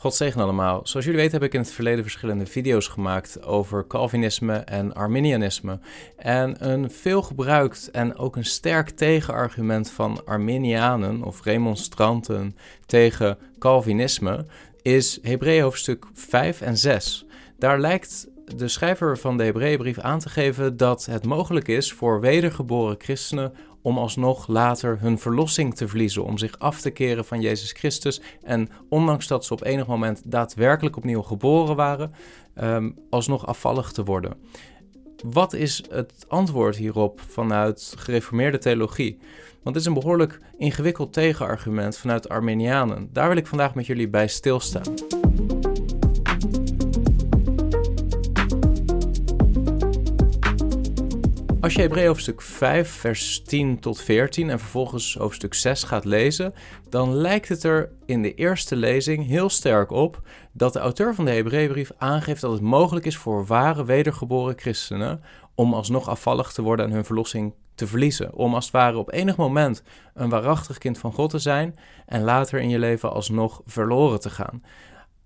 God zegen allemaal. Zoals jullie weten heb ik in het verleden verschillende video's gemaakt over Calvinisme en Arminianisme. En een veelgebruikt en ook een sterk tegenargument van Arminianen of remonstranten tegen Calvinisme is Hebreeën hoofdstuk 5 en 6. Daar lijkt de schrijver van de Hebreeënbrief aan te geven dat het mogelijk is voor wedergeboren christenen om alsnog later hun verlossing te verliezen, om zich af te keren van Jezus Christus en ondanks dat ze op enig moment daadwerkelijk opnieuw geboren waren, um, alsnog afvallig te worden. Wat is het antwoord hierop vanuit gereformeerde theologie? Want het is een behoorlijk ingewikkeld tegenargument vanuit Armenianen. Daar wil ik vandaag met jullie bij stilstaan. Als je Hebreeën hoofdstuk 5, vers 10 tot 14 en vervolgens hoofdstuk 6 gaat lezen, dan lijkt het er in de eerste lezing heel sterk op dat de auteur van de Hebreeënbrief aangeeft dat het mogelijk is voor ware wedergeboren christenen om alsnog afvallig te worden en hun verlossing te verliezen. Om als het ware op enig moment een waarachtig kind van God te zijn en later in je leven alsnog verloren te gaan.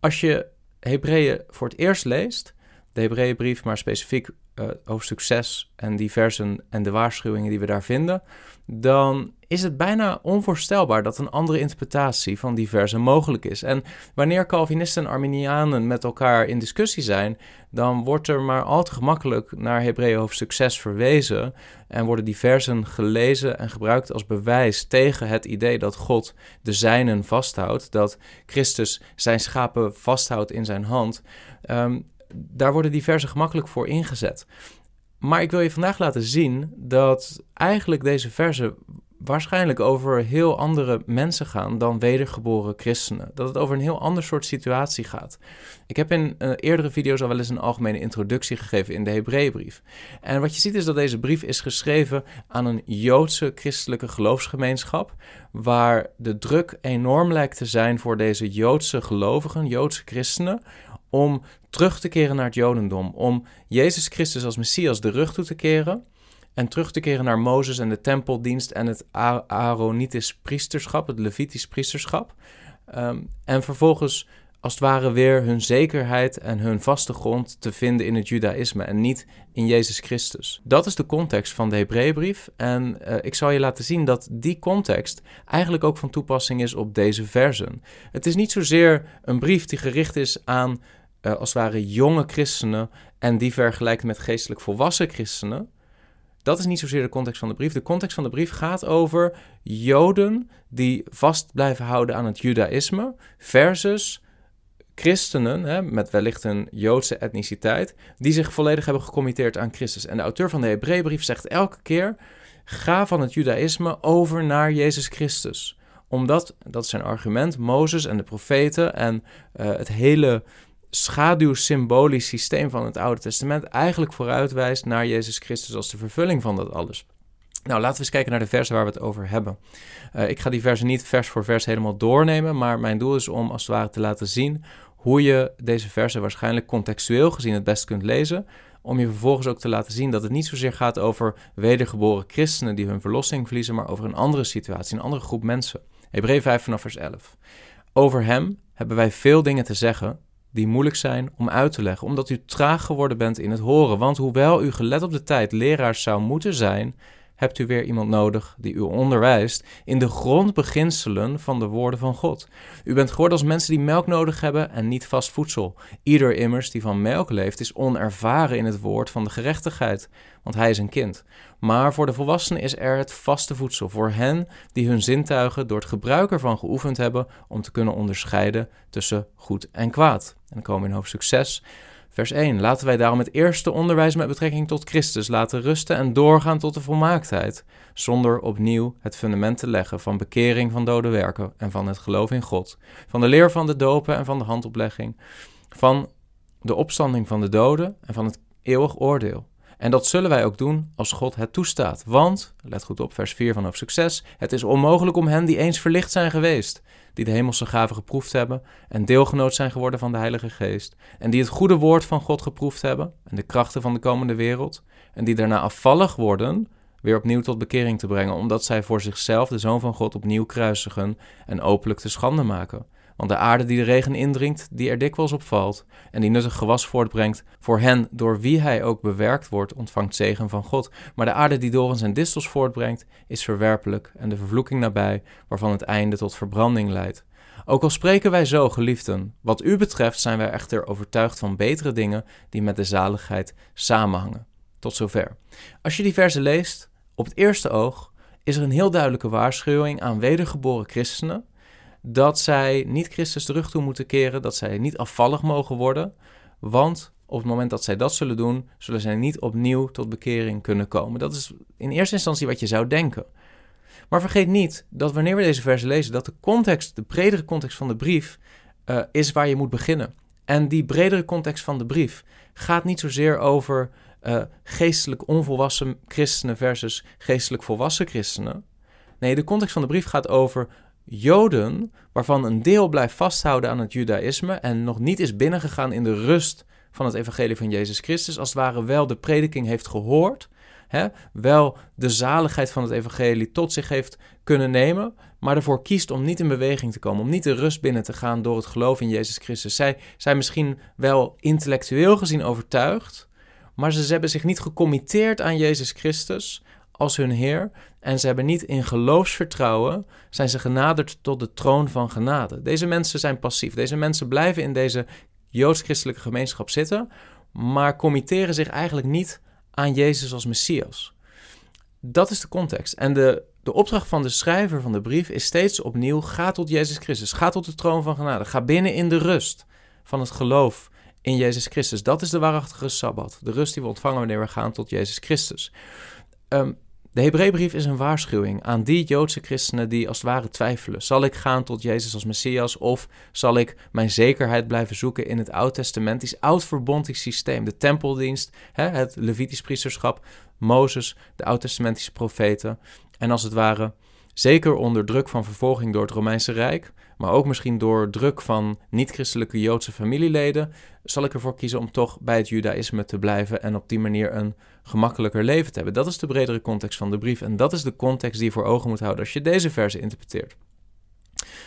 Als je Hebreeën voor het eerst leest, de Hebreeënbrief, maar specifiek uh, hoofdstuk 6 en die versen en de waarschuwingen die we daar vinden, dan is het bijna onvoorstelbaar dat een andere interpretatie van die versen mogelijk is. En wanneer Calvinisten en Arminianen met elkaar in discussie zijn, dan wordt er maar al te gemakkelijk naar Hebreeën hoofdstuk 6 verwezen en worden die versen gelezen en gebruikt als bewijs tegen het idee dat God de zijnen vasthoudt, dat Christus zijn schapen vasthoudt in zijn hand. Um, daar worden die gemakkelijk voor ingezet. Maar ik wil je vandaag laten zien dat eigenlijk deze versen waarschijnlijk over heel andere mensen gaan dan wedergeboren christenen. Dat het over een heel ander soort situatie gaat. Ik heb in uh, eerdere video's al wel eens een algemene introductie gegeven in de Hebreeënbrief. En wat je ziet is dat deze brief is geschreven aan een Joodse christelijke geloofsgemeenschap, waar de druk enorm lijkt te zijn voor deze Joodse gelovigen, Joodse christenen, om terug te keren naar het Jodendom, om Jezus Christus als Messias de rug toe te keren en terug te keren naar Mozes en de tempeldienst en het Aaronitisch priesterschap, het Levitisch priesterschap. Ehm, en vervolgens als het ware weer hun zekerheid en hun vaste grond te vinden in het Judaïsme en niet in Jezus Christus. Dat is de context van de Hebreeënbrief en uh, ik zal je laten zien dat die context eigenlijk ook van toepassing is op deze versen. Het is niet zozeer een brief die gericht is aan uh, als het ware jonge christenen en die vergelijkt met geestelijk volwassen christenen. Dat is niet zozeer de context van de brief. De context van de brief gaat over Joden die vast blijven houden aan het Judaïsme versus christenen hè, met wellicht een Joodse etniciteit die zich volledig hebben gecommitteerd aan Christus. En de auteur van de Hebreeënbrief zegt elke keer: ga van het Judaïsme over naar Jezus Christus. Omdat, dat is zijn argument, Mozes en de profeten en uh, het hele schaduwsymbolisch systeem van het Oude Testament eigenlijk vooruitwijst naar Jezus Christus als de vervulling van dat alles. Nou, laten we eens kijken naar de versen waar we het over hebben. Uh, ik ga die versen niet vers voor vers helemaal doornemen, maar mijn doel is om als het ware te laten zien hoe je deze versen waarschijnlijk contextueel gezien het best kunt lezen, om je vervolgens ook te laten zien dat het niet zozeer gaat over wedergeboren christenen die hun verlossing verliezen, maar over een andere situatie, een andere groep mensen. Hebreeën 5 vanaf vers 11. Over hem hebben wij veel dingen te zeggen, die moeilijk zijn om uit te leggen, omdat u traag geworden bent in het horen. Want hoewel u gelet op de tijd leraars zou moeten zijn, hebt u weer iemand nodig die u onderwijst in de grondbeginselen van de woorden van God. U bent geworden als mensen die melk nodig hebben en niet vast voedsel. Ieder immers die van melk leeft is onervaren in het woord van de gerechtigheid, want hij is een kind. Maar voor de volwassenen is er het vaste voedsel, voor hen die hun zintuigen door het gebruik ervan geoefend hebben om te kunnen onderscheiden tussen goed en kwaad. En dan komen in hoofdstuk 6. Vers 1. Laten wij daarom het eerste onderwijs met betrekking tot Christus laten rusten en doorgaan tot de volmaaktheid, zonder opnieuw het fundament te leggen van bekering van dode werken en van het geloof in God, van de leer van de dopen en van de handoplegging, van de opstanding van de doden en van het eeuwig oordeel. En dat zullen wij ook doen als God het toestaat. Want, let goed op vers 4 van hoofdstuk 6, het is onmogelijk om hen die eens verlicht zijn geweest, die de hemelse gaven geproefd hebben en deelgenoot zijn geworden van de Heilige Geest, en die het goede woord van God geproefd hebben en de krachten van de komende wereld, en die daarna afvallig worden, weer opnieuw tot bekering te brengen, omdat zij voor zichzelf de Zoon van God opnieuw kruisigen en openlijk te schande maken. Want de aarde die de regen indringt, die er dikwijls op valt, en die nuttig gewas voortbrengt, voor hen door wie hij ook bewerkt wordt, ontvangt zegen van God. Maar de aarde die dorens en distels voortbrengt, is verwerpelijk en de vervloeking nabij, waarvan het einde tot verbranding leidt. Ook al spreken wij zo, geliefden, wat u betreft zijn wij echter overtuigd van betere dingen die met de zaligheid samenhangen. Tot zover. Als je die versen leest, op het eerste oog is er een heel duidelijke waarschuwing aan wedergeboren christenen dat zij niet Christus terug toe moeten keren, dat zij niet afvallig mogen worden, want op het moment dat zij dat zullen doen, zullen zij niet opnieuw tot bekering kunnen komen. Dat is in eerste instantie wat je zou denken. Maar vergeet niet dat wanneer we deze versen lezen, dat de context, de bredere context van de brief, uh, is waar je moet beginnen. En die bredere context van de brief gaat niet zozeer over uh, geestelijk onvolwassen christenen versus geestelijk volwassen christenen. Nee, de context van de brief gaat over Joden, waarvan een deel blijft vasthouden aan het Judaïsme en nog niet is binnengegaan in de rust van het evangelie van Jezus Christus, als het ware wel de prediking heeft gehoord, hè, wel de zaligheid van het evangelie tot zich heeft kunnen nemen, maar ervoor kiest om niet in beweging te komen, om niet de rust binnen te gaan door het geloof in Jezus Christus. Zij zijn misschien wel intellectueel gezien overtuigd, maar ze hebben zich niet gecommitteerd aan Jezus Christus als hun Heer en ze hebben niet in geloofsvertrouwen zijn ze genaderd tot de troon van genade. Deze mensen zijn passief. Deze mensen blijven in deze joods-christelijke gemeenschap zitten, maar committeren zich eigenlijk niet aan Jezus als Messias. Dat is de context. En de, de opdracht van de schrijver van de brief is steeds opnieuw: ga tot Jezus Christus, ga tot de troon van genade, ga binnen in de rust van het geloof in Jezus Christus. Dat is de waarachtige Sabbat, de rust die we ontvangen wanneer we gaan tot Jezus Christus. Um, de Hebreeënbrief is een waarschuwing aan die Joodse christenen die als het ware twijfelen. Zal ik gaan tot Jezus als Messias of zal ik mijn zekerheid blijven zoeken in het oud-testamentisch, oud-verbondisch systeem? De tempeldienst, hè, het Levitisch priesterschap, Mozes, de oud-testamentische profeten. En als het ware, zeker onder druk van vervolging door het Romeinse Rijk, maar ook misschien door druk van niet-christelijke Joodse familieleden, zal ik ervoor kiezen om toch bij het Judaïsme te blijven en op die manier een gemakkelijker leven te hebben. Dat is de bredere context van de brief en dat is de context die je voor ogen moet houden als je deze verse interpreteert.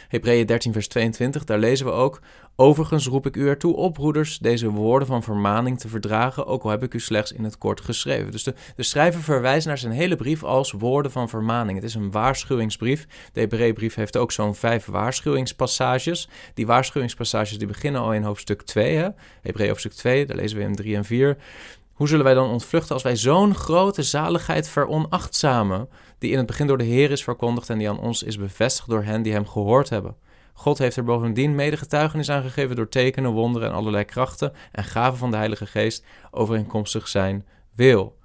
Hebreeën 13, vers 22, daar lezen we ook: Overigens roep ik u ertoe op, broeders, deze woorden van vermaning te verdragen, ook al heb ik u slechts in het kort geschreven. Dus de, de schrijver verwijst naar zijn hele brief als woorden van vermaning. Het is een waarschuwingsbrief. De Hebreeënbrief heeft ook zo'n vijf waarschuwingspassages. Die waarschuwingspassages die beginnen al in hoofdstuk 2, hè? Hebreeën hoofdstuk 2, daar lezen we in 3 en 4. Hoe zullen wij dan ontvluchten als wij zo'n grote zaligheid veronachtzamen, die in het begin door de Heer is verkondigd en die aan ons is bevestigd door hen die hem gehoord hebben? God heeft er bovendien mede getuigenis aan gegeven door tekenen, wonderen en allerlei krachten en gaven van de Heilige Geest overeenkomstig zijn wil.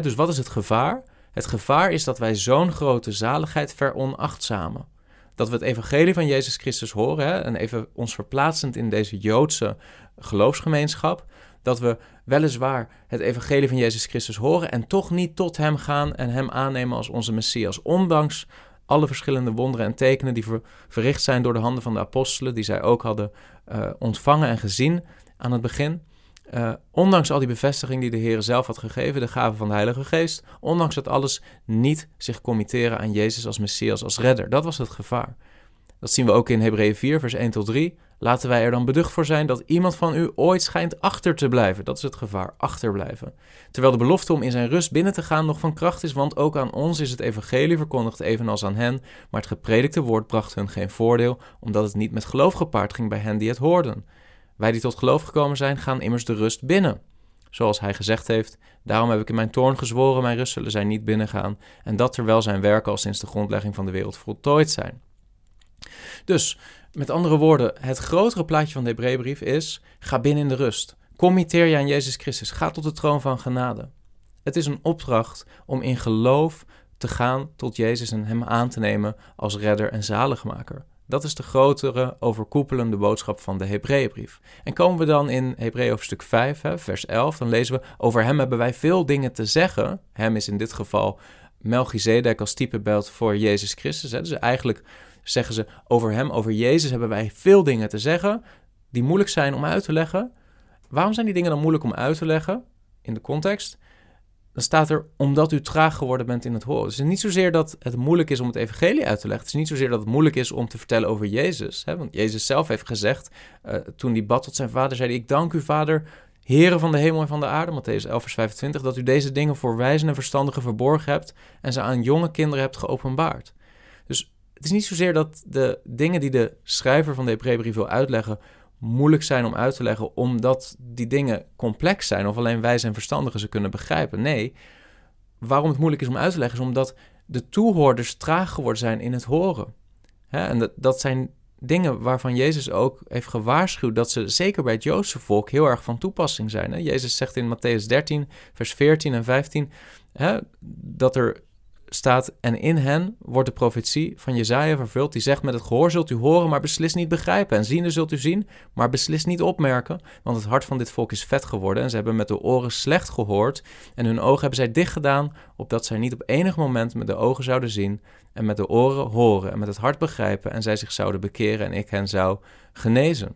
dus wat is het gevaar? Het gevaar is dat wij zo'n grote zaligheid veronachtzamen. Dat we het evangelie van Jezus Christus horen en even ons verplaatsend in deze Joodse geloofsgemeenschap, dat we weliswaar het evangelie van Jezus Christus horen en toch niet tot Hem gaan en Hem aannemen als onze Messias, ondanks alle verschillende wonderen en tekenen die verricht zijn door de handen van de apostelen, die zij ook hadden uh, ontvangen en gezien aan het begin. Uh, ondanks al die bevestiging die de Heer zelf had gegeven, de gave van de Heilige Geest, ondanks dat alles niet zich committeren aan Jezus als Messias, als redder. Dat was het gevaar. Dat zien we ook in Hebreeën 4, vers 1 tot 3. Laten wij er dan beducht voor zijn dat iemand van u ooit schijnt achter te blijven. Dat is het gevaar, achterblijven. Terwijl de belofte om in zijn rust binnen te gaan nog van kracht is, want ook aan ons is het evangelie verkondigd evenals aan hen, maar het gepredikte woord bracht hun geen voordeel, omdat het niet met geloof gepaard ging bij hen die het hoorden. Wij die tot geloof gekomen zijn, gaan immers de rust binnen. Zoals hij gezegd heeft, daarom heb ik in mijn toorn gezworen, mijn rust zullen zij niet binnengaan, en dat terwijl zijn werken al sinds de grondlegging van de wereld voltooid zijn. Dus, met andere woorden, het grotere plaatje van de Hebreeënbrief is: ga binnen in de rust. Committeer je aan Jezus Christus. Ga tot de troon van genade. Het is een opdracht om in geloof te gaan tot Jezus en Hem aan te nemen als redder en zaligmaker. Dat is de grotere, overkoepelende boodschap van de Hebreeënbrief. En komen we dan in Hebreeën hoofdstuk 5, hè, vers 11, dan lezen we: Over Hem hebben wij veel dingen te zeggen. Hem is in dit geval Melchizedek als typebeeld voor Jezus Christus. Hè. Dus eigenlijk zeggen ze over hem, over Jezus, hebben wij veel dingen te zeggen die moeilijk zijn om uit te leggen. Waarom zijn die dingen dan moeilijk om uit te leggen in de context? dan staat er omdat u traag geworden bent in het horen. Het is niet zozeer dat het moeilijk is om het evangelie uit te leggen. Het is niet zozeer dat het moeilijk is om te vertellen over Jezus. Hè? Want Jezus zelf heeft gezegd, uh, toen hij bad tot zijn vader, zei ik dank u vader, heren van de hemel en van de aarde, Matthäus 11 vers 25, dat u deze dingen voor wijzen en verstandigen verborgen hebt en ze aan jonge kinderen hebt geopenbaard. Het is niet zozeer dat de dingen die de schrijver van de Hebreeënbrief wil uitleggen moeilijk zijn om uit te leggen, omdat die dingen complex zijn of alleen wij en verstandigen ze kunnen begrijpen. Nee, waarom het moeilijk is om uit te leggen, is omdat de toehoorders traag geworden zijn in het horen. en dat, dat zijn dingen waarvan Jezus ook heeft gewaarschuwd dat ze zeker bij het Joodse volk heel erg van toepassing zijn. Jezus zegt in Matthäus 13, vers 14 en 15 dat er staat, en in hen wordt de profetie van Jezaja vervuld, die zegt, met het gehoor zult u horen, maar beslist niet begrijpen, en ziende zult u zien, maar beslist niet opmerken, want het hart van dit volk is vet geworden, en ze hebben met de oren slecht gehoord, en hun ogen hebben zij dicht gedaan, opdat zij niet op enig moment met de ogen zouden zien, en met de oren horen, en met het hart begrijpen, en zij zich zouden bekeren, en ik hen zou genezen.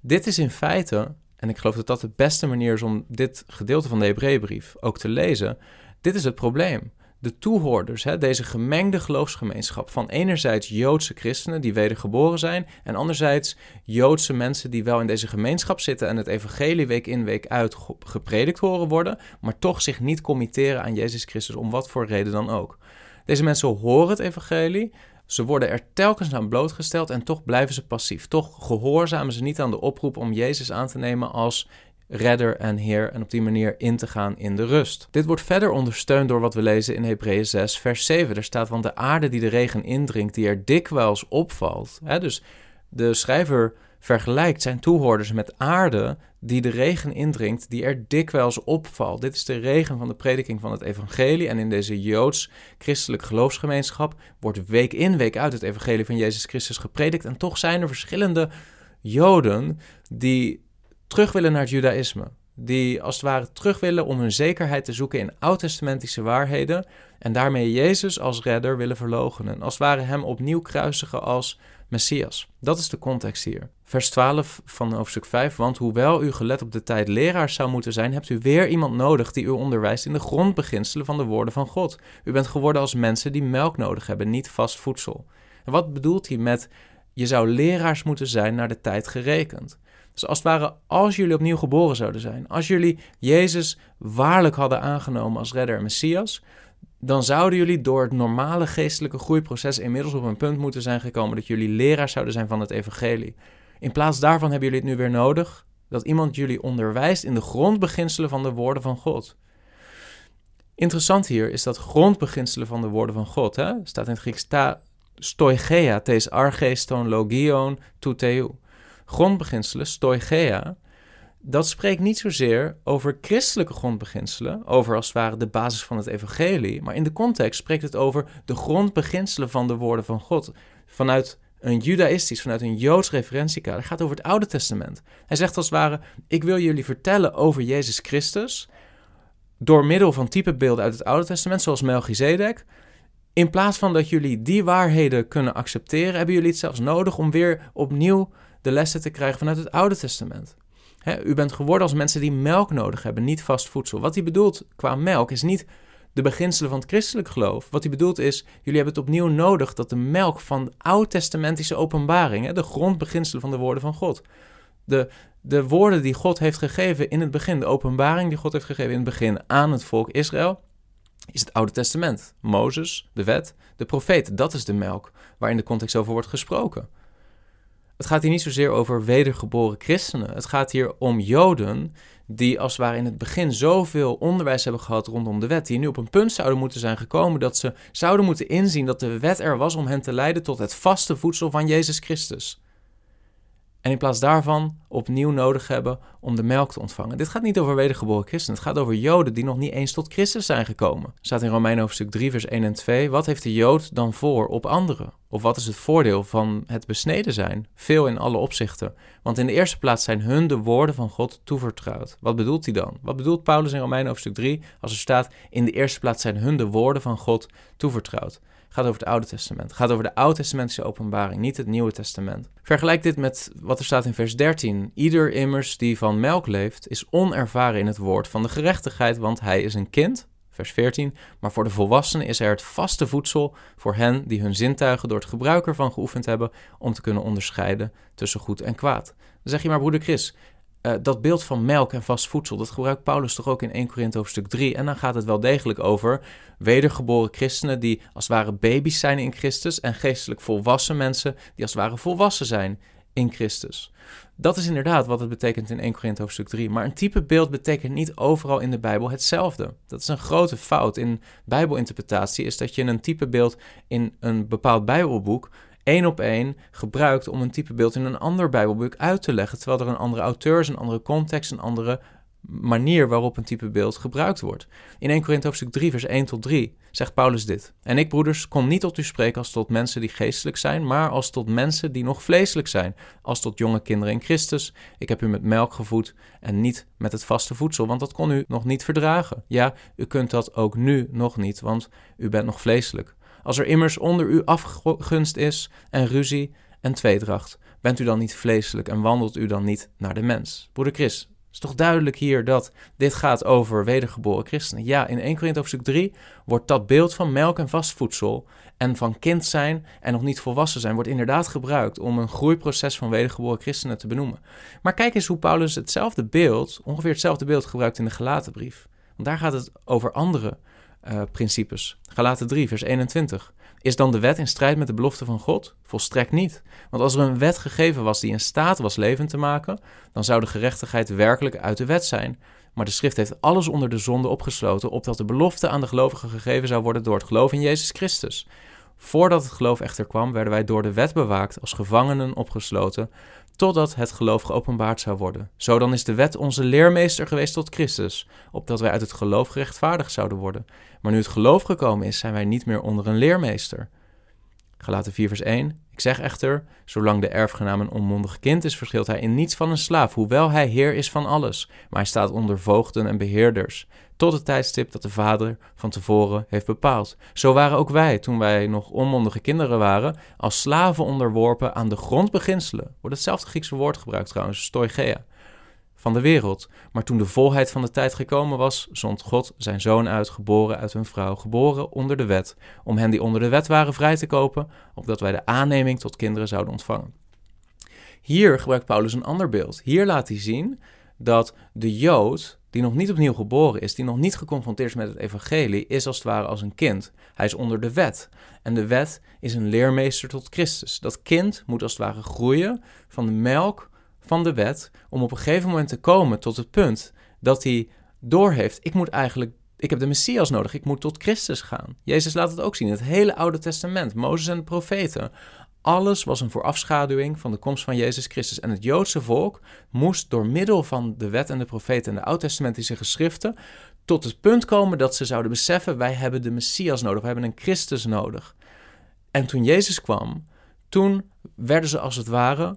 Dit is in feite, en ik geloof dat dat de beste manier is om dit gedeelte van de Hebreeënbrief ook te lezen, dit is het probleem de toehoorders, hè, deze gemengde geloofsgemeenschap van enerzijds Joodse christenen die wedergeboren zijn en anderzijds Joodse mensen die wel in deze gemeenschap zitten en het evangelie week in week uit gepredikt horen worden, maar toch zich niet committeren aan Jezus Christus om wat voor reden dan ook. Deze mensen horen het evangelie, ze worden er telkens aan blootgesteld en toch blijven ze passief. Toch gehoorzamen ze niet aan de oproep om Jezus aan te nemen als redder en heer en op die manier in te gaan in de rust. Dit wordt verder ondersteund door wat we lezen in Hebreeën 6 vers 7. Er staat, want de aarde die de regen indringt, die er dikwijls opvalt. Hè, dus de schrijver vergelijkt zijn toehoorders met aarde die de regen indringt, die er dikwijls opvalt. Dit is de regen van de prediking van het evangelie. En in deze joods-christelijke geloofsgemeenschap wordt week in, week uit het evangelie van Jezus Christus gepredikt. En toch zijn er verschillende joden die terug willen naar het judaïsme. Die als het ware terug willen om hun zekerheid te zoeken in oud-testamentische waarheden. En daarmee Jezus als redder willen verloochenen. Als het ware hem opnieuw kruisigen als Messias. Dat is de context hier. Vers 12 van hoofdstuk 5. Want hoewel u gelet op de tijd leraar zou moeten zijn, hebt u weer iemand nodig die u onderwijst in de grondbeginselen van de woorden van God. U bent geworden als mensen die melk nodig hebben, niet vast voedsel. En wat bedoelt hij met je zou leraars moeten zijn naar de tijd gerekend? Dus als het ware, als jullie opnieuw geboren zouden zijn, als jullie Jezus waarlijk hadden aangenomen als redder en Messias, dan zouden jullie door het normale geestelijke groeiproces inmiddels op een punt moeten zijn gekomen dat jullie leraar zouden zijn van het evangelie. In plaats daarvan hebben jullie het nu weer nodig dat iemand jullie onderwijst in de grondbeginselen van de woorden van God. Interessant hier is dat grondbeginselen van de woorden van God, hè, staat in het Grieks ta stoicheia, tes argeston logion tuteu grondbeginselen, stoicheia, dat spreekt niet zozeer over christelijke grondbeginselen, over als het ware de basis van het evangelie, maar in de context spreekt het over de grondbeginselen van de woorden van God. Vanuit een judaïstisch, vanuit een joods referentiekader, gaat over het Oude Testament. Hij zegt als het ware, ik wil jullie vertellen over Jezus Christus door middel van typebeelden uit het Oude Testament, zoals Melchizedek. In plaats van dat jullie die waarheden kunnen accepteren, hebben jullie het zelfs nodig om weer opnieuw de lessen te krijgen vanuit het Oude Testament. u bent geworden als mensen die melk nodig hebben, niet vast voedsel. Wat hij bedoelt qua melk is niet de beginselen van het christelijk geloof. Wat hij bedoelt is, jullie hebben het opnieuw nodig dat de melk van oud-testamentische openbaring, de grondbeginselen van de woorden van God, de, de woorden die God heeft gegeven in het begin, de openbaring die God heeft gegeven in het begin aan het volk Israël, is het Oude Testament. Mozes, de wet, de profeten, dat is de melk waar in de context over wordt gesproken. Het gaat hier niet zozeer over wedergeboren christenen. Het gaat hier om Joden die als het ware in het begin zoveel onderwijs hebben gehad rondom de wet, die nu op een punt zouden moeten zijn gekomen dat ze zouden moeten inzien dat de wet er was om hen te leiden tot het vaste voedsel van Jezus Christus. En in plaats daarvan opnieuw nodig hebben om de melk te ontvangen. Dit gaat niet over wedergeboren christenen. Het gaat over Joden die nog niet eens tot Christus zijn gekomen. staat in Romeinen hoofdstuk 3, vers 1 en 2. Wat heeft de Jood dan voor op anderen? Of wat is het voordeel van het besneden zijn? Veel in alle opzichten. Want in de eerste plaats zijn hun de woorden van God toevertrouwd. Wat bedoelt hij dan? Wat bedoelt Paulus in Romeinen hoofdstuk 3 als er staat: In de eerste plaats zijn hun de woorden van God toevertrouwd? Gaat over het Oude Testament. Gaat over de Oud-testamentische openbaring, niet het Nieuwe Testament. Vergelijk dit met wat er staat in vers 13. Ieder immers die van melk leeft, is onervaren in het woord van de gerechtigheid, want hij is een kind. Vers 14. Maar voor de volwassenen is er het vaste voedsel voor hen die hun zintuigen door het gebruik ervan geoefend hebben om te kunnen onderscheiden tussen goed en kwaad. Dan zeg je maar, broeder Chris, uh, dat beeld van melk en vast voedsel, dat gebruikt Paulus toch ook in 1 Korinthe hoofdstuk 3. En dan gaat het wel degelijk over wedergeboren christenen die als ware baby's zijn in Christus en geestelijk volwassen mensen die als ware volwassen zijn in Christus. Dat is inderdaad wat het betekent in 1 Korinthe hoofdstuk 3. Maar een type beeld betekent niet overal in de Bijbel hetzelfde. Dat is een grote fout in Bijbelinterpretatie, is dat je een type beeld in een bepaald Bijbelboek één op één gebruikt om een type beeld in een ander Bijbelboek uit te leggen, terwijl er een andere auteur is, een andere context, een andere manier waarop een type beeld gebruikt wordt. In 1 Korinthe hoofdstuk 3 vers 1 tot 3 zegt Paulus dit. En ik, broeders, kom niet tot u spreken als tot mensen die geestelijk zijn, maar als tot mensen die nog vleeselijk zijn, als tot jonge kinderen in Christus. Ik heb u met melk gevoed en niet met het vaste voedsel, want dat kon u nog niet verdragen. Ja, u kunt dat ook nu nog niet, want u bent nog vleeselijk. Als er immers onder u afgunst is en ruzie en tweedracht, bent u dan niet vleeselijk en wandelt u dan niet naar de mens? Broeder Chris, is toch duidelijk hier dat dit gaat over wedergeboren christenen? Ja, in 1 Korinthe hoofdstuk 3 wordt dat beeld van melk en vast voedsel en van kind zijn en nog niet volwassen zijn, wordt inderdaad gebruikt om een groeiproces van wedergeboren christenen te benoemen. Maar kijk eens hoe Paulus hetzelfde beeld, ongeveer hetzelfde beeld gebruikt in de Galatenbrief. Want daar gaat het over andere uh, principes. Galaten 3, vers 21. Is dan de wet in strijd met de belofte van God? Volstrekt niet. Want als er een wet gegeven was die in staat was leven te maken, dan zou de gerechtigheid werkelijk uit de wet zijn. Maar de schrift heeft alles onder de zonde opgesloten, opdat de belofte aan de gelovigen gegeven zou worden door het geloof in Jezus Christus. Voordat het geloof echter kwam, werden wij door de wet bewaakt, als gevangenen opgesloten, totdat het geloof geopenbaard zou worden. Zo dan is de wet onze leermeester geweest tot Christus, opdat wij uit het geloof gerechtvaardigd zouden worden. Maar nu het geloof gekomen is, zijn wij niet meer onder een leermeester. Gelaten 4 vers 1. Ik zeg echter, zolang de erfgenaam een onmondig kind is, verschilt hij in niets van een slaaf, hoewel hij heer is van alles. Maar hij staat onder voogden en beheerders, tot het tijdstip dat de vader van tevoren heeft bepaald. Zo waren ook wij, toen wij nog onmondige kinderen waren, als slaven onderworpen aan de grondbeginselen. Wordt hetzelfde Griekse woord gebruikt trouwens, stoigea van de wereld. Maar toen de volheid van de tijd gekomen was, zond God zijn zoon uit, geboren uit een vrouw, geboren onder de wet, om hen die onder de wet waren vrij te kopen, opdat wij de aanneming tot kinderen zouden ontvangen. Hier gebruikt Paulus een ander beeld. Hier laat hij zien dat de Jood, die nog niet opnieuw geboren is, die nog niet geconfronteerd is met het evangelie, is als het ware als een kind. Hij is onder de wet. En de wet is een leermeester tot Christus. Dat kind moet als het ware groeien van de melk van de wet om op een gegeven moment te komen tot het punt dat hij doorheeft, ik moet eigenlijk, ik heb de Messias nodig, ik moet tot Christus gaan. Jezus laat het ook zien, het hele Oude Testament, Mozes en de profeten. Alles was een voorafschaduwing van de komst van Jezus Christus. En het Joodse volk moest door middel van de wet en de profeten en de Oud-testamentische geschriften tot het punt komen dat ze zouden beseffen: wij hebben de Messias nodig, we hebben een Christus nodig. En toen Jezus kwam, toen werden ze als het ware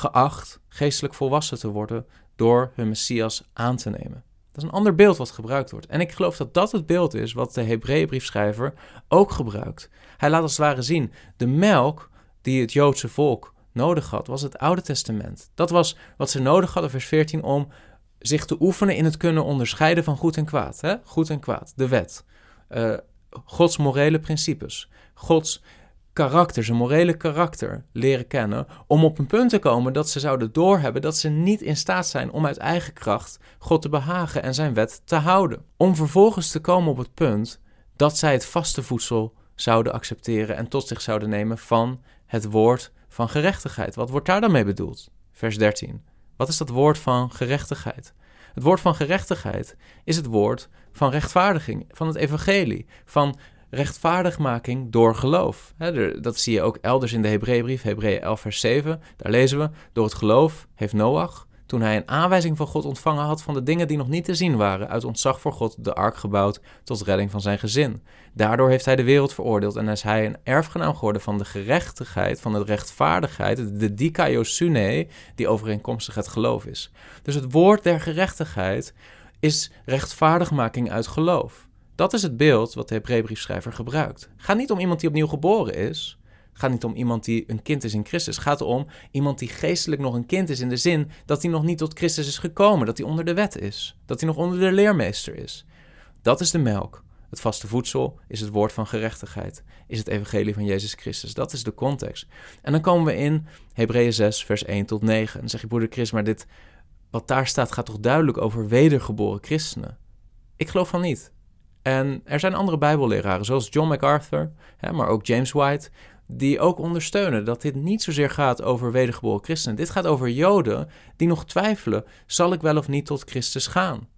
geacht geestelijk volwassen te worden door hun Messias aan te nemen. Dat is een ander beeld wat gebruikt wordt. En ik geloof dat dat het beeld is wat de Hebreeënbriefschrijver ook gebruikt. Hij laat als het ware zien, de melk die het Joodse volk nodig had, was het Oude Testament. Dat was wat ze nodig hadden, vers 14, om zich te oefenen in het kunnen onderscheiden van goed en kwaad. Hè? Goed en kwaad, de wet. Uh, Gods morele principes. Gods karakter, zijn morele karakter leren kennen, om op een punt te komen dat ze zouden doorhebben dat ze niet in staat zijn om uit eigen kracht God te behagen en zijn wet te houden. Om vervolgens te komen op het punt dat zij het vaste voedsel zouden accepteren en tot zich zouden nemen van het woord van gerechtigheid. Wat wordt daar dan mee bedoeld? Vers 13. Wat is dat woord van gerechtigheid? Het woord van gerechtigheid is het woord van rechtvaardiging, van het evangelie, van rechtvaardigmaking door geloof. dat zie je ook elders in de Hebreeënbrief, Hebreeën 11 vers 7. Daar lezen we, door het geloof heeft Noach, toen hij een aanwijzing van God ontvangen had van de dingen die nog niet te zien waren, uit ontzag voor God de ark gebouwd tot redding van zijn gezin. Daardoor heeft hij de wereld veroordeeld en is hij een erfgenaam geworden van de gerechtigheid, van de rechtvaardigheid, de dikaiosune, die overeenkomstig het geloof is. Dus het woord der gerechtigheid is rechtvaardigmaking uit geloof. Dat is het beeld wat de Hebreeënbriefschrijver gebruikt. Het gaat niet om iemand die opnieuw geboren is. Gaat niet om iemand die een kind is in Christus. Het gaat om iemand die geestelijk nog een kind is in de zin dat hij nog niet tot Christus is gekomen, dat hij onder de wet is, dat hij nog onder de leermeester is. Dat is de melk. Het vaste voedsel is het woord van gerechtigheid, is het evangelie van Jezus Christus. Dat is de context. En dan komen we in Hebreeën 6, vers 1 tot 9. En dan zeg je, broeder Chris, maar dit, wat daar staat gaat toch duidelijk over wedergeboren christenen? Ik geloof van niet. En er zijn andere Bijbelleraren, zoals John MacArthur, hè, maar ook James White, die ook ondersteunen dat dit niet zozeer gaat over wedergeboren christenen. Dit gaat over Joden die nog twijfelen: zal ik wel of niet tot Christus gaan?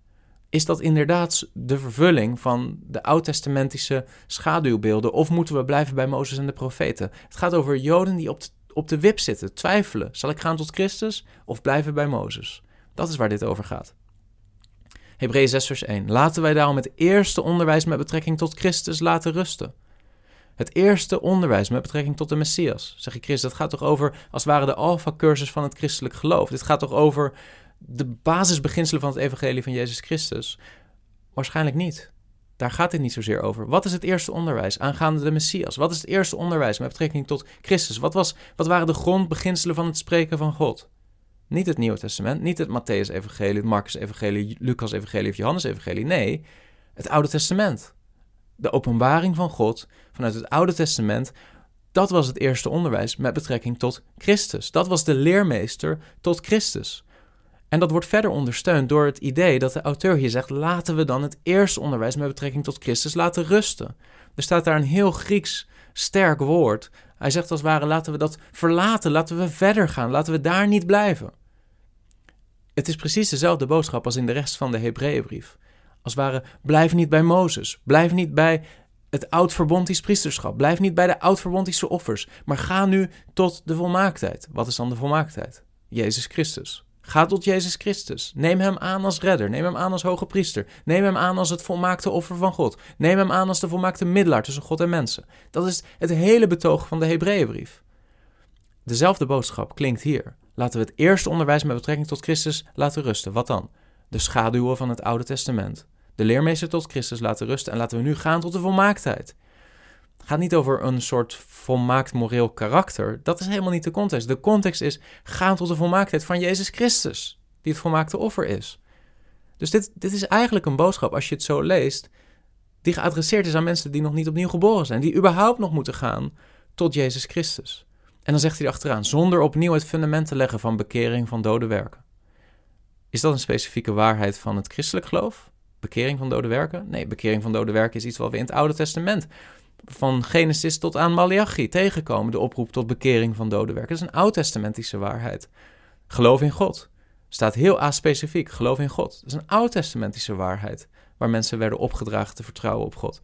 Is dat inderdaad de vervulling van de oud-testamentische schaduwbeelden? Of moeten we blijven bij Mozes en de profeten? Het gaat over Joden die op de, op de wip zitten, twijfelen: zal ik gaan tot Christus of blijven bij Mozes? Dat is waar dit over gaat. Hebreeën 6, vers 1. Laten wij daarom het eerste onderwijs met betrekking tot Christus laten rusten. Het eerste onderwijs met betrekking tot de Messias. Zeg ik, Christus, dat gaat toch over, als het ware, de alfa-cursus van het christelijk geloof. Dit gaat toch over de basisbeginselen van het evangelie van Jezus Christus? Waarschijnlijk niet. Daar gaat dit niet zozeer over. Wat is het eerste onderwijs aangaande de Messias? Wat is het eerste onderwijs met betrekking tot Christus? Wat, was, wat waren de grondbeginselen van het spreken van God? Niet het Nieuwe Testament, niet het Matthäus-evangelie, het Marcus-evangelie, Lucas-evangelie of Johannes-evangelie. Nee, het Oude Testament. De openbaring van God vanuit het Oude Testament, dat was het eerste onderwijs met betrekking tot Christus. Dat was de leermeester tot Christus. En dat wordt verder ondersteund door het idee dat de auteur hier zegt: laten we dan het eerste onderwijs met betrekking tot Christus laten rusten. Er staat daar een heel Grieks sterk woord. Hij zegt als het ware: laten we dat verlaten, laten we verder gaan, laten we daar niet blijven. Het is precies dezelfde boodschap als in de rest van de Hebreeënbrief. Als ware, blijf niet bij Mozes. Blijf niet bij het oud-verbondisch priesterschap. Blijf niet bij de oud-verbondische offers. Maar ga nu tot de volmaaktheid. Wat is dan de volmaaktheid? Jezus Christus. Ga tot Jezus Christus. Neem hem aan als redder. Neem hem aan als hoge priester. Neem hem aan als het volmaakte offer van God. Neem hem aan als de volmaakte middelaar tussen God en mensen. Dat is het hele betoog van de Hebreeënbrief. Dezelfde boodschap klinkt hier. Laten we het eerste onderwijs met betrekking tot Christus laten rusten. Wat dan? De schaduwen van het Oude Testament. De leermeester tot Christus laten rusten en laten we nu gaan tot de volmaaktheid. Het gaat niet over een soort volmaakt moreel karakter. Dat is helemaal niet de context. De context is gaan tot de volmaaktheid van Jezus Christus, die het volmaakte offer is. Dus dit, dit is eigenlijk een boodschap, als je het zo leest, die geadresseerd is aan mensen die nog niet opnieuw geboren zijn, die überhaupt nog moeten gaan tot Jezus Christus. En dan zegt hij erachteraan, zonder opnieuw het fundament te leggen van bekering van dode werken. Is dat een specifieke waarheid van het christelijk geloof? Bekering van dode werken? Nee, bekering van dode werken is iets wat we in het Oude Testament van Genesis tot aan Malachi tegenkomen. De oproep tot bekering van dode werken. Dat is een oud-testamentische waarheid. Geloof in God. Staat heel aspecifiek. Geloof in God. Dat is een oud-testamentische waarheid. Waar mensen werden opgedragen te vertrouwen op God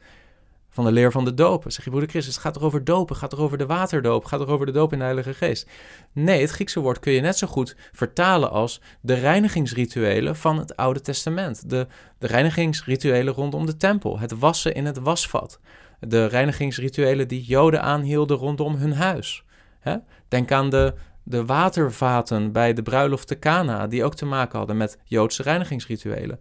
van de leer van de dopen. Zeg je, broeder Christus, het gaat toch over dopen? Gaat toch over de waterdoop? Gaat toch over de doop in de Heilige Geest? Nee, het Griekse woord kun je net zo goed vertalen als de reinigingsrituelen van het Oude Testament. De, de reinigingsrituelen rondom de tempel. Het wassen in het wasvat. De reinigingsrituelen die Joden aanhielden rondom hun huis. Denk aan de, de watervaten bij de bruiloft te Cana, die ook te maken hadden met Joodse reinigingsrituelen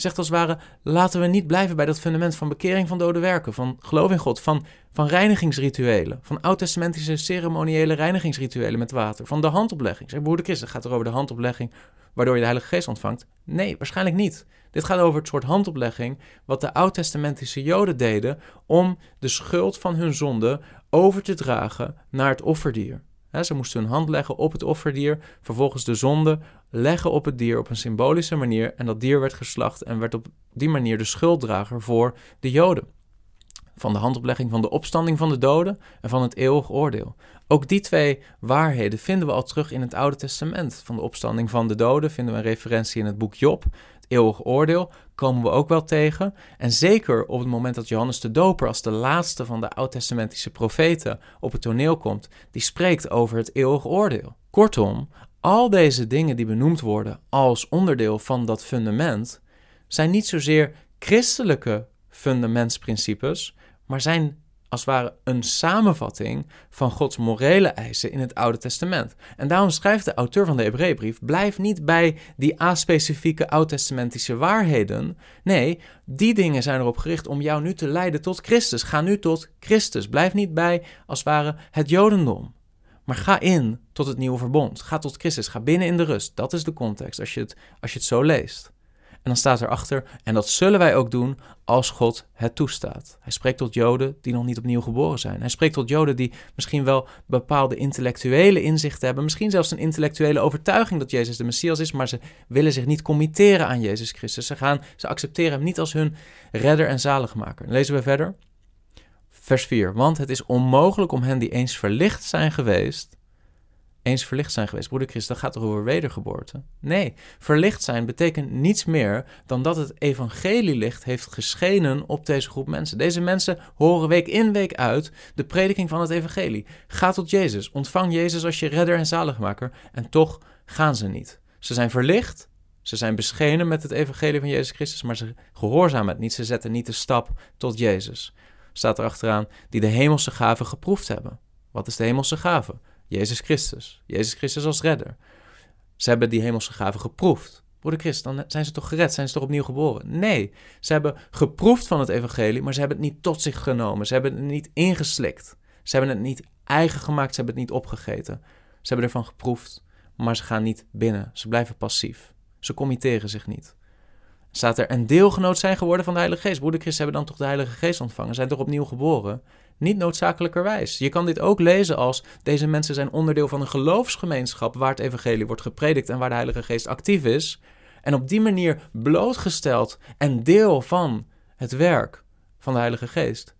zegt als het ware: laten we niet blijven bij dat fundament van bekering van dode werken, van geloof in God, van, van reinigingsrituelen, van oud-testamentische ceremoniële reinigingsrituelen met water, van de handoplegging. Zeg, broeder Christus, gaat er over de handoplegging waardoor je de Heilige Geest ontvangt? Nee, waarschijnlijk niet. Dit gaat over het soort handoplegging wat de oud-testamentische Joden deden om de schuld van hun zonde over te dragen naar het offerdier ze moesten hun hand leggen op het offerdier, vervolgens de zonde leggen op het dier op een symbolische manier en dat dier werd geslacht en werd op die manier de schulddrager voor de Joden. Van de handoplegging van de opstanding van de doden en van het eeuwig oordeel. Ook die twee waarheden vinden we al terug in het Oude Testament. Van de opstanding van de doden vinden we een referentie in het boek Job eeuwig oordeel komen we ook wel tegen. En zeker op het moment dat Johannes de Doper als de laatste van de oud-testamentische profeten op het toneel komt, die spreekt over het eeuwig oordeel. Kortom, al deze dingen die benoemd worden als onderdeel van dat fundament, zijn niet zozeer christelijke fundamentsprincipes, maar zijn als ware een samenvatting van Gods morele eisen in het Oude Testament. En daarom schrijft de auteur van de Hebreeënbrief: blijf niet bij die aspecifieke oud-testamentische waarheden. Nee, die dingen zijn erop gericht om jou nu te leiden tot Christus. Ga nu tot Christus. Blijf niet bij, als het ware, het Jodendom. Maar ga in tot het nieuwe verbond. Ga tot Christus. Ga binnen in de rust. Dat is de context als je het, als je het zo leest. En dan staat erachter, en dat zullen wij ook doen als God het toestaat. Hij spreekt tot Joden die nog niet opnieuw geboren zijn. Hij spreekt tot Joden die misschien wel bepaalde intellectuele inzichten hebben, misschien zelfs een intellectuele overtuiging dat Jezus de Messias is, maar ze willen zich niet committeren aan Jezus Christus. Ze, gaan, ze accepteren hem niet als hun redder en zaligmaker. lezen we verder. Vers 4. Want het is onmogelijk om hen die eens verlicht zijn geweest eens verlicht zijn geweest. Broeder Christus, dat gaat toch over wedergeboorte? Nee, verlicht zijn betekent niets meer dan dat het evangelielicht heeft geschenen op deze groep mensen. Deze mensen horen week in week uit de prediking van het evangelie. Ga tot Jezus, ontvang Jezus als je redder en zaligmaker en toch gaan ze niet. Ze zijn verlicht, ze zijn beschenen met het evangelie van Jezus Christus, maar ze gehoorzamen het niet. Ze zetten niet de stap tot Jezus. Staat er achteraan, die de hemelse gaven geproefd hebben. Wat is de hemelse gave? Jezus Christus. Jezus Christus als redder. Ze hebben die hemelse gaven geproefd. Broeder Christus, dan zijn ze toch gered? Zijn ze toch opnieuw geboren? Nee, ze hebben geproefd van het evangelie, maar ze hebben het niet tot zich genomen. Ze hebben het niet ingeslikt. Ze hebben het niet eigen gemaakt, ze hebben het niet opgegeten. Ze hebben ervan geproefd, maar ze gaan niet binnen. Ze blijven passief. Ze committeren zich niet. Staat er een deelgenoot zijn geworden van de Heilige Geest. Broeder Christus hebben dan toch de Heilige Geest ontvangen? Zijn toch opnieuw geboren? Niet noodzakelijkerwijs. Je kan dit ook lezen als deze mensen zijn onderdeel van een geloofsgemeenschap waar het evangelie wordt gepredikt en waar de Heilige Geest actief is. En op die manier blootgesteld en deel van het werk van de Heilige Geest.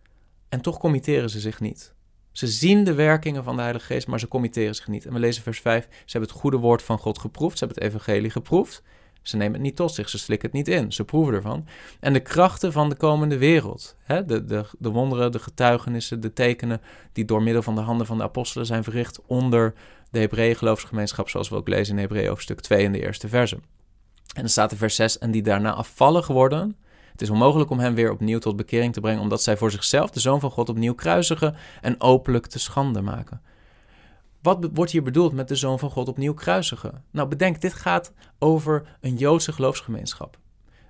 En toch committeren ze zich niet. Ze zien de werkingen van de Heilige Geest, maar ze committeren zich niet. En we lezen vers 5. Ze hebben het goede woord van God geproefd. Ze hebben het evangelie geproefd. Ze nemen het niet tot zich, ze slikken het niet in, ze proeven ervan. En de krachten van de komende wereld, hè, de, de, de wonderen, de getuigenissen, de tekenen die door middel van de handen van de apostelen zijn verricht onder de Hebreeën geloofsgemeenschap, zoals we ook lezen in Hebreeën hoofdstuk 2 in de eerste verse. En dan staat in vers 6, en die daarna afvallig worden. Het is onmogelijk om hen weer opnieuw tot bekering te brengen, omdat zij voor zichzelf de Zoon van God opnieuw kruisigen en openlijk te schande maken. Wat wordt hier bedoeld met de Zoon van God opnieuw kruisigen? Nou, bedenk, dit gaat over een Joodse geloofsgemeenschap.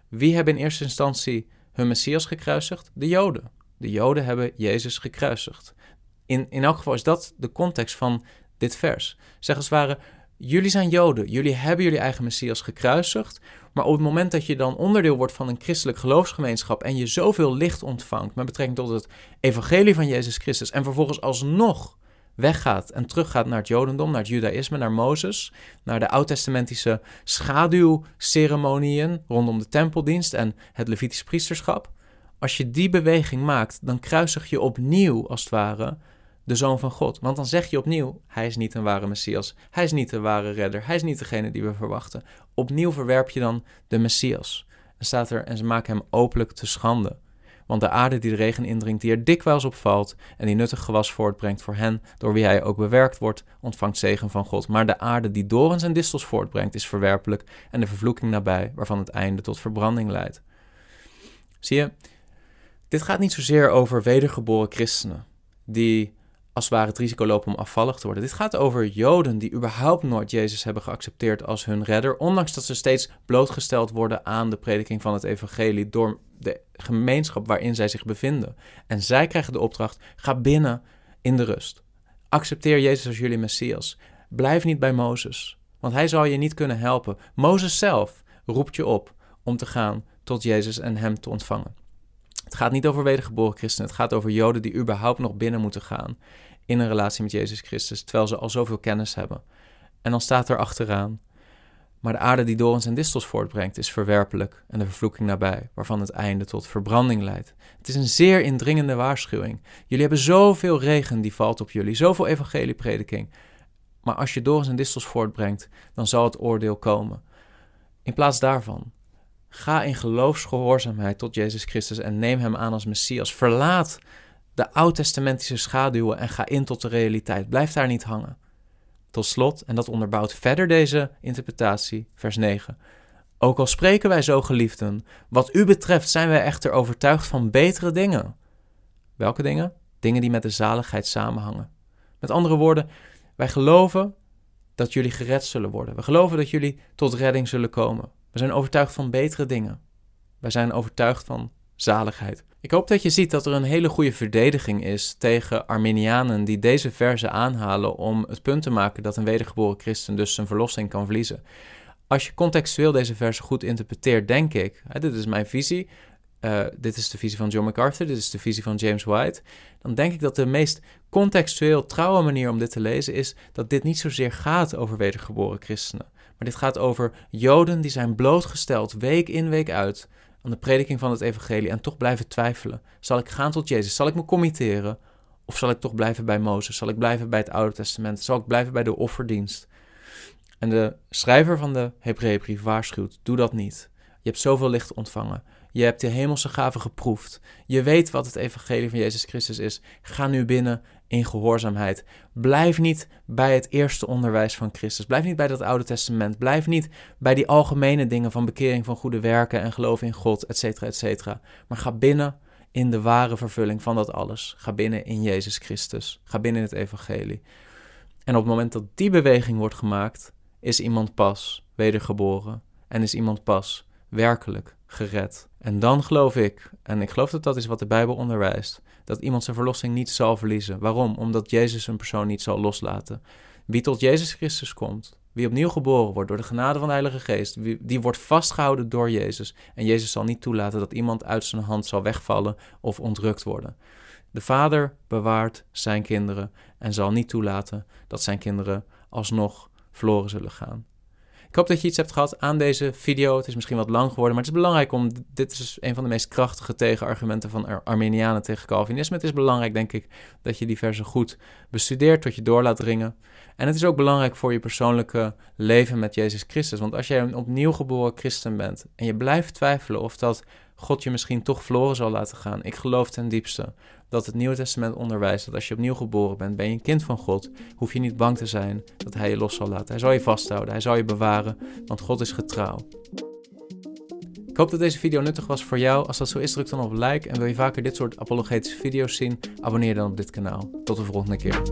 Wie hebben in eerste instantie hun Messias gekruisigd? De Joden. De Joden hebben Jezus gekruisigd. In, in elk geval is dat de context van dit vers. Zeg als het ware, jullie zijn Joden, jullie hebben jullie eigen Messias gekruisigd, maar op het moment dat je dan onderdeel wordt van een christelijk geloofsgemeenschap en je zoveel licht ontvangt met betrekking tot het evangelie van Jezus Christus en vervolgens alsnog weggaat en teruggaat naar het Jodendom, naar het Judaïsme, naar Mozes, naar de oud-testamentische schaduwceremonieën rondom de tempeldienst en het Levitisch priesterschap. Als je die beweging maakt, dan kruisig je opnieuw, als het ware, de Zoon van God. Want dan zeg je opnieuw, hij is niet een ware Messias, hij is niet de ware redder, hij is niet degene die we verwachten. Opnieuw verwerp je dan de Messias. Staat er, en ze maken hem openlijk te schande. Want de aarde die de regen indringt, die er dikwijls op valt en die nuttig gewas voortbrengt voor hen, door wie hij ook bewerkt wordt, ontvangt zegen van God. Maar de aarde die dorens en distels voortbrengt, is verwerpelijk en de vervloeking nabij, waarvan het einde tot verbranding leidt. Zie je, dit gaat niet zozeer over wedergeboren christenen, die als het ware het risico lopen om afvallig te worden. Dit gaat over Joden die überhaupt nooit Jezus hebben geaccepteerd als hun redder, ondanks dat ze steeds blootgesteld worden aan de prediking van het evangelie door de gemeenschap waarin zij zich bevinden. En zij krijgen de opdracht: ga binnen in de rust. Accepteer Jezus als jullie Messias. Blijf niet bij Mozes, want hij zal je niet kunnen helpen. Mozes zelf roept je op om te gaan tot Jezus en hem te ontvangen. Het gaat niet over wedergeboren christenen, het gaat over Joden die überhaupt nog binnen moeten gaan in een relatie met Jezus Christus, terwijl ze al zoveel kennis hebben. En dan staat er achteraan: maar de aarde die dorens en distels voortbrengt is verwerpelijk en de vervloeking nabij, waarvan het einde tot verbranding leidt. Het is een zeer indringende waarschuwing. Jullie hebben zoveel regen die valt op jullie, zoveel evangelieprediking. Maar als je dorens en distels voortbrengt, dan zal het oordeel komen. In plaats daarvan, ga in geloofsgehoorzaamheid tot Jezus Christus en neem hem aan als Messias. Verlaat de oud-testamentische schaduwen en ga in tot de realiteit. Blijf daar niet hangen. Tot slot, en dat onderbouwt verder deze interpretatie, vers 9. Ook al spreken wij zo geliefden, wat u betreft zijn wij echter overtuigd van betere dingen. Welke dingen? dingen die met de zaligheid samenhangen. Met andere woorden, wij geloven dat jullie gered zullen worden. We geloven dat jullie tot redding zullen komen. We zijn overtuigd van betere dingen. Wij zijn overtuigd van zaligheid. Ik hoop dat je ziet dat er een hele goede verdediging is tegen Arminianen die deze verse aanhalen om het punt te maken dat een wedergeboren christen dus zijn verlossing kan verliezen. Als je contextueel deze verse goed interpreteert, denk ik, hè, dit is mijn visie, uh, dit is de visie van John MacArthur, dit is de visie van James White, dan denk ik dat de meest contextueel trouwe manier om dit te lezen is dat dit niet zozeer gaat over wedergeboren christenen, maar dit gaat over Joden die zijn blootgesteld week in week uit aan de prediking van het evangelie en toch blijven twijfelen. Zal ik gaan tot Jezus? Zal ik me committeren? Of zal ik toch blijven bij Mozes? Zal ik blijven bij het Oude Testament? Zal ik blijven bij de offerdienst? En de schrijver van de Hebreeënbrief waarschuwt: doe dat niet. Je hebt zoveel licht ontvangen. Je hebt de hemelse gaven geproefd. Je weet wat het evangelie van Jezus Christus is. Ga nu binnen in gehoorzaamheid. Blijf niet bij het eerste onderwijs van Christus. Blijf niet bij dat Oude Testament. Blijf niet bij die algemene dingen van bekering van goede werken en geloof in God, et cetera, et cetera. Maar ga binnen in de ware vervulling van dat alles. Ga binnen in Jezus Christus. Ga binnen in het evangelie. En op het moment dat die beweging wordt gemaakt, is iemand pas wedergeboren en is iemand pas werkelijk gered. En dan geloof ik, en ik geloof dat dat is wat de Bijbel onderwijst, dat iemand zijn verlossing niet zal verliezen. Waarom? Omdat Jezus een persoon niet zal loslaten. Wie tot Jezus Christus komt, wie opnieuw geboren wordt door de genade van de Heilige Geest, die wordt vastgehouden door Jezus. En Jezus zal niet toelaten dat iemand uit zijn hand zal wegvallen of ontrukt worden. De Vader bewaart zijn kinderen en zal niet toelaten dat zijn kinderen alsnog verloren zullen gaan. Ik hoop dat je iets hebt gehad aan deze video. Het is misschien wat lang geworden, maar het is belangrijk om. Dit is een van de meest krachtige tegenargumenten van Armenianen tegen Calvinisme. Het is belangrijk, denk ik, dat je die goed bestudeert, tot je door laat dringen. En het is ook belangrijk voor je persoonlijke leven met Jezus Christus. Want als jij een opnieuw geboren christen bent en je blijft twijfelen of dat God je misschien toch verloren zal laten gaan. Ik geloof ten diepste dat het Nieuwe Testament onderwijst dat als je opnieuw geboren bent, ben je een kind van God, hoef je niet bang te zijn dat Hij je los zal laten. Hij zal je vasthouden, Hij zal je bewaren, want God is getrouw. Ik hoop dat deze video nuttig was voor jou. Als dat zo is, druk dan op like. En wil je vaker dit soort apologetische video's zien, abonneer dan op dit kanaal. Tot de volgende keer.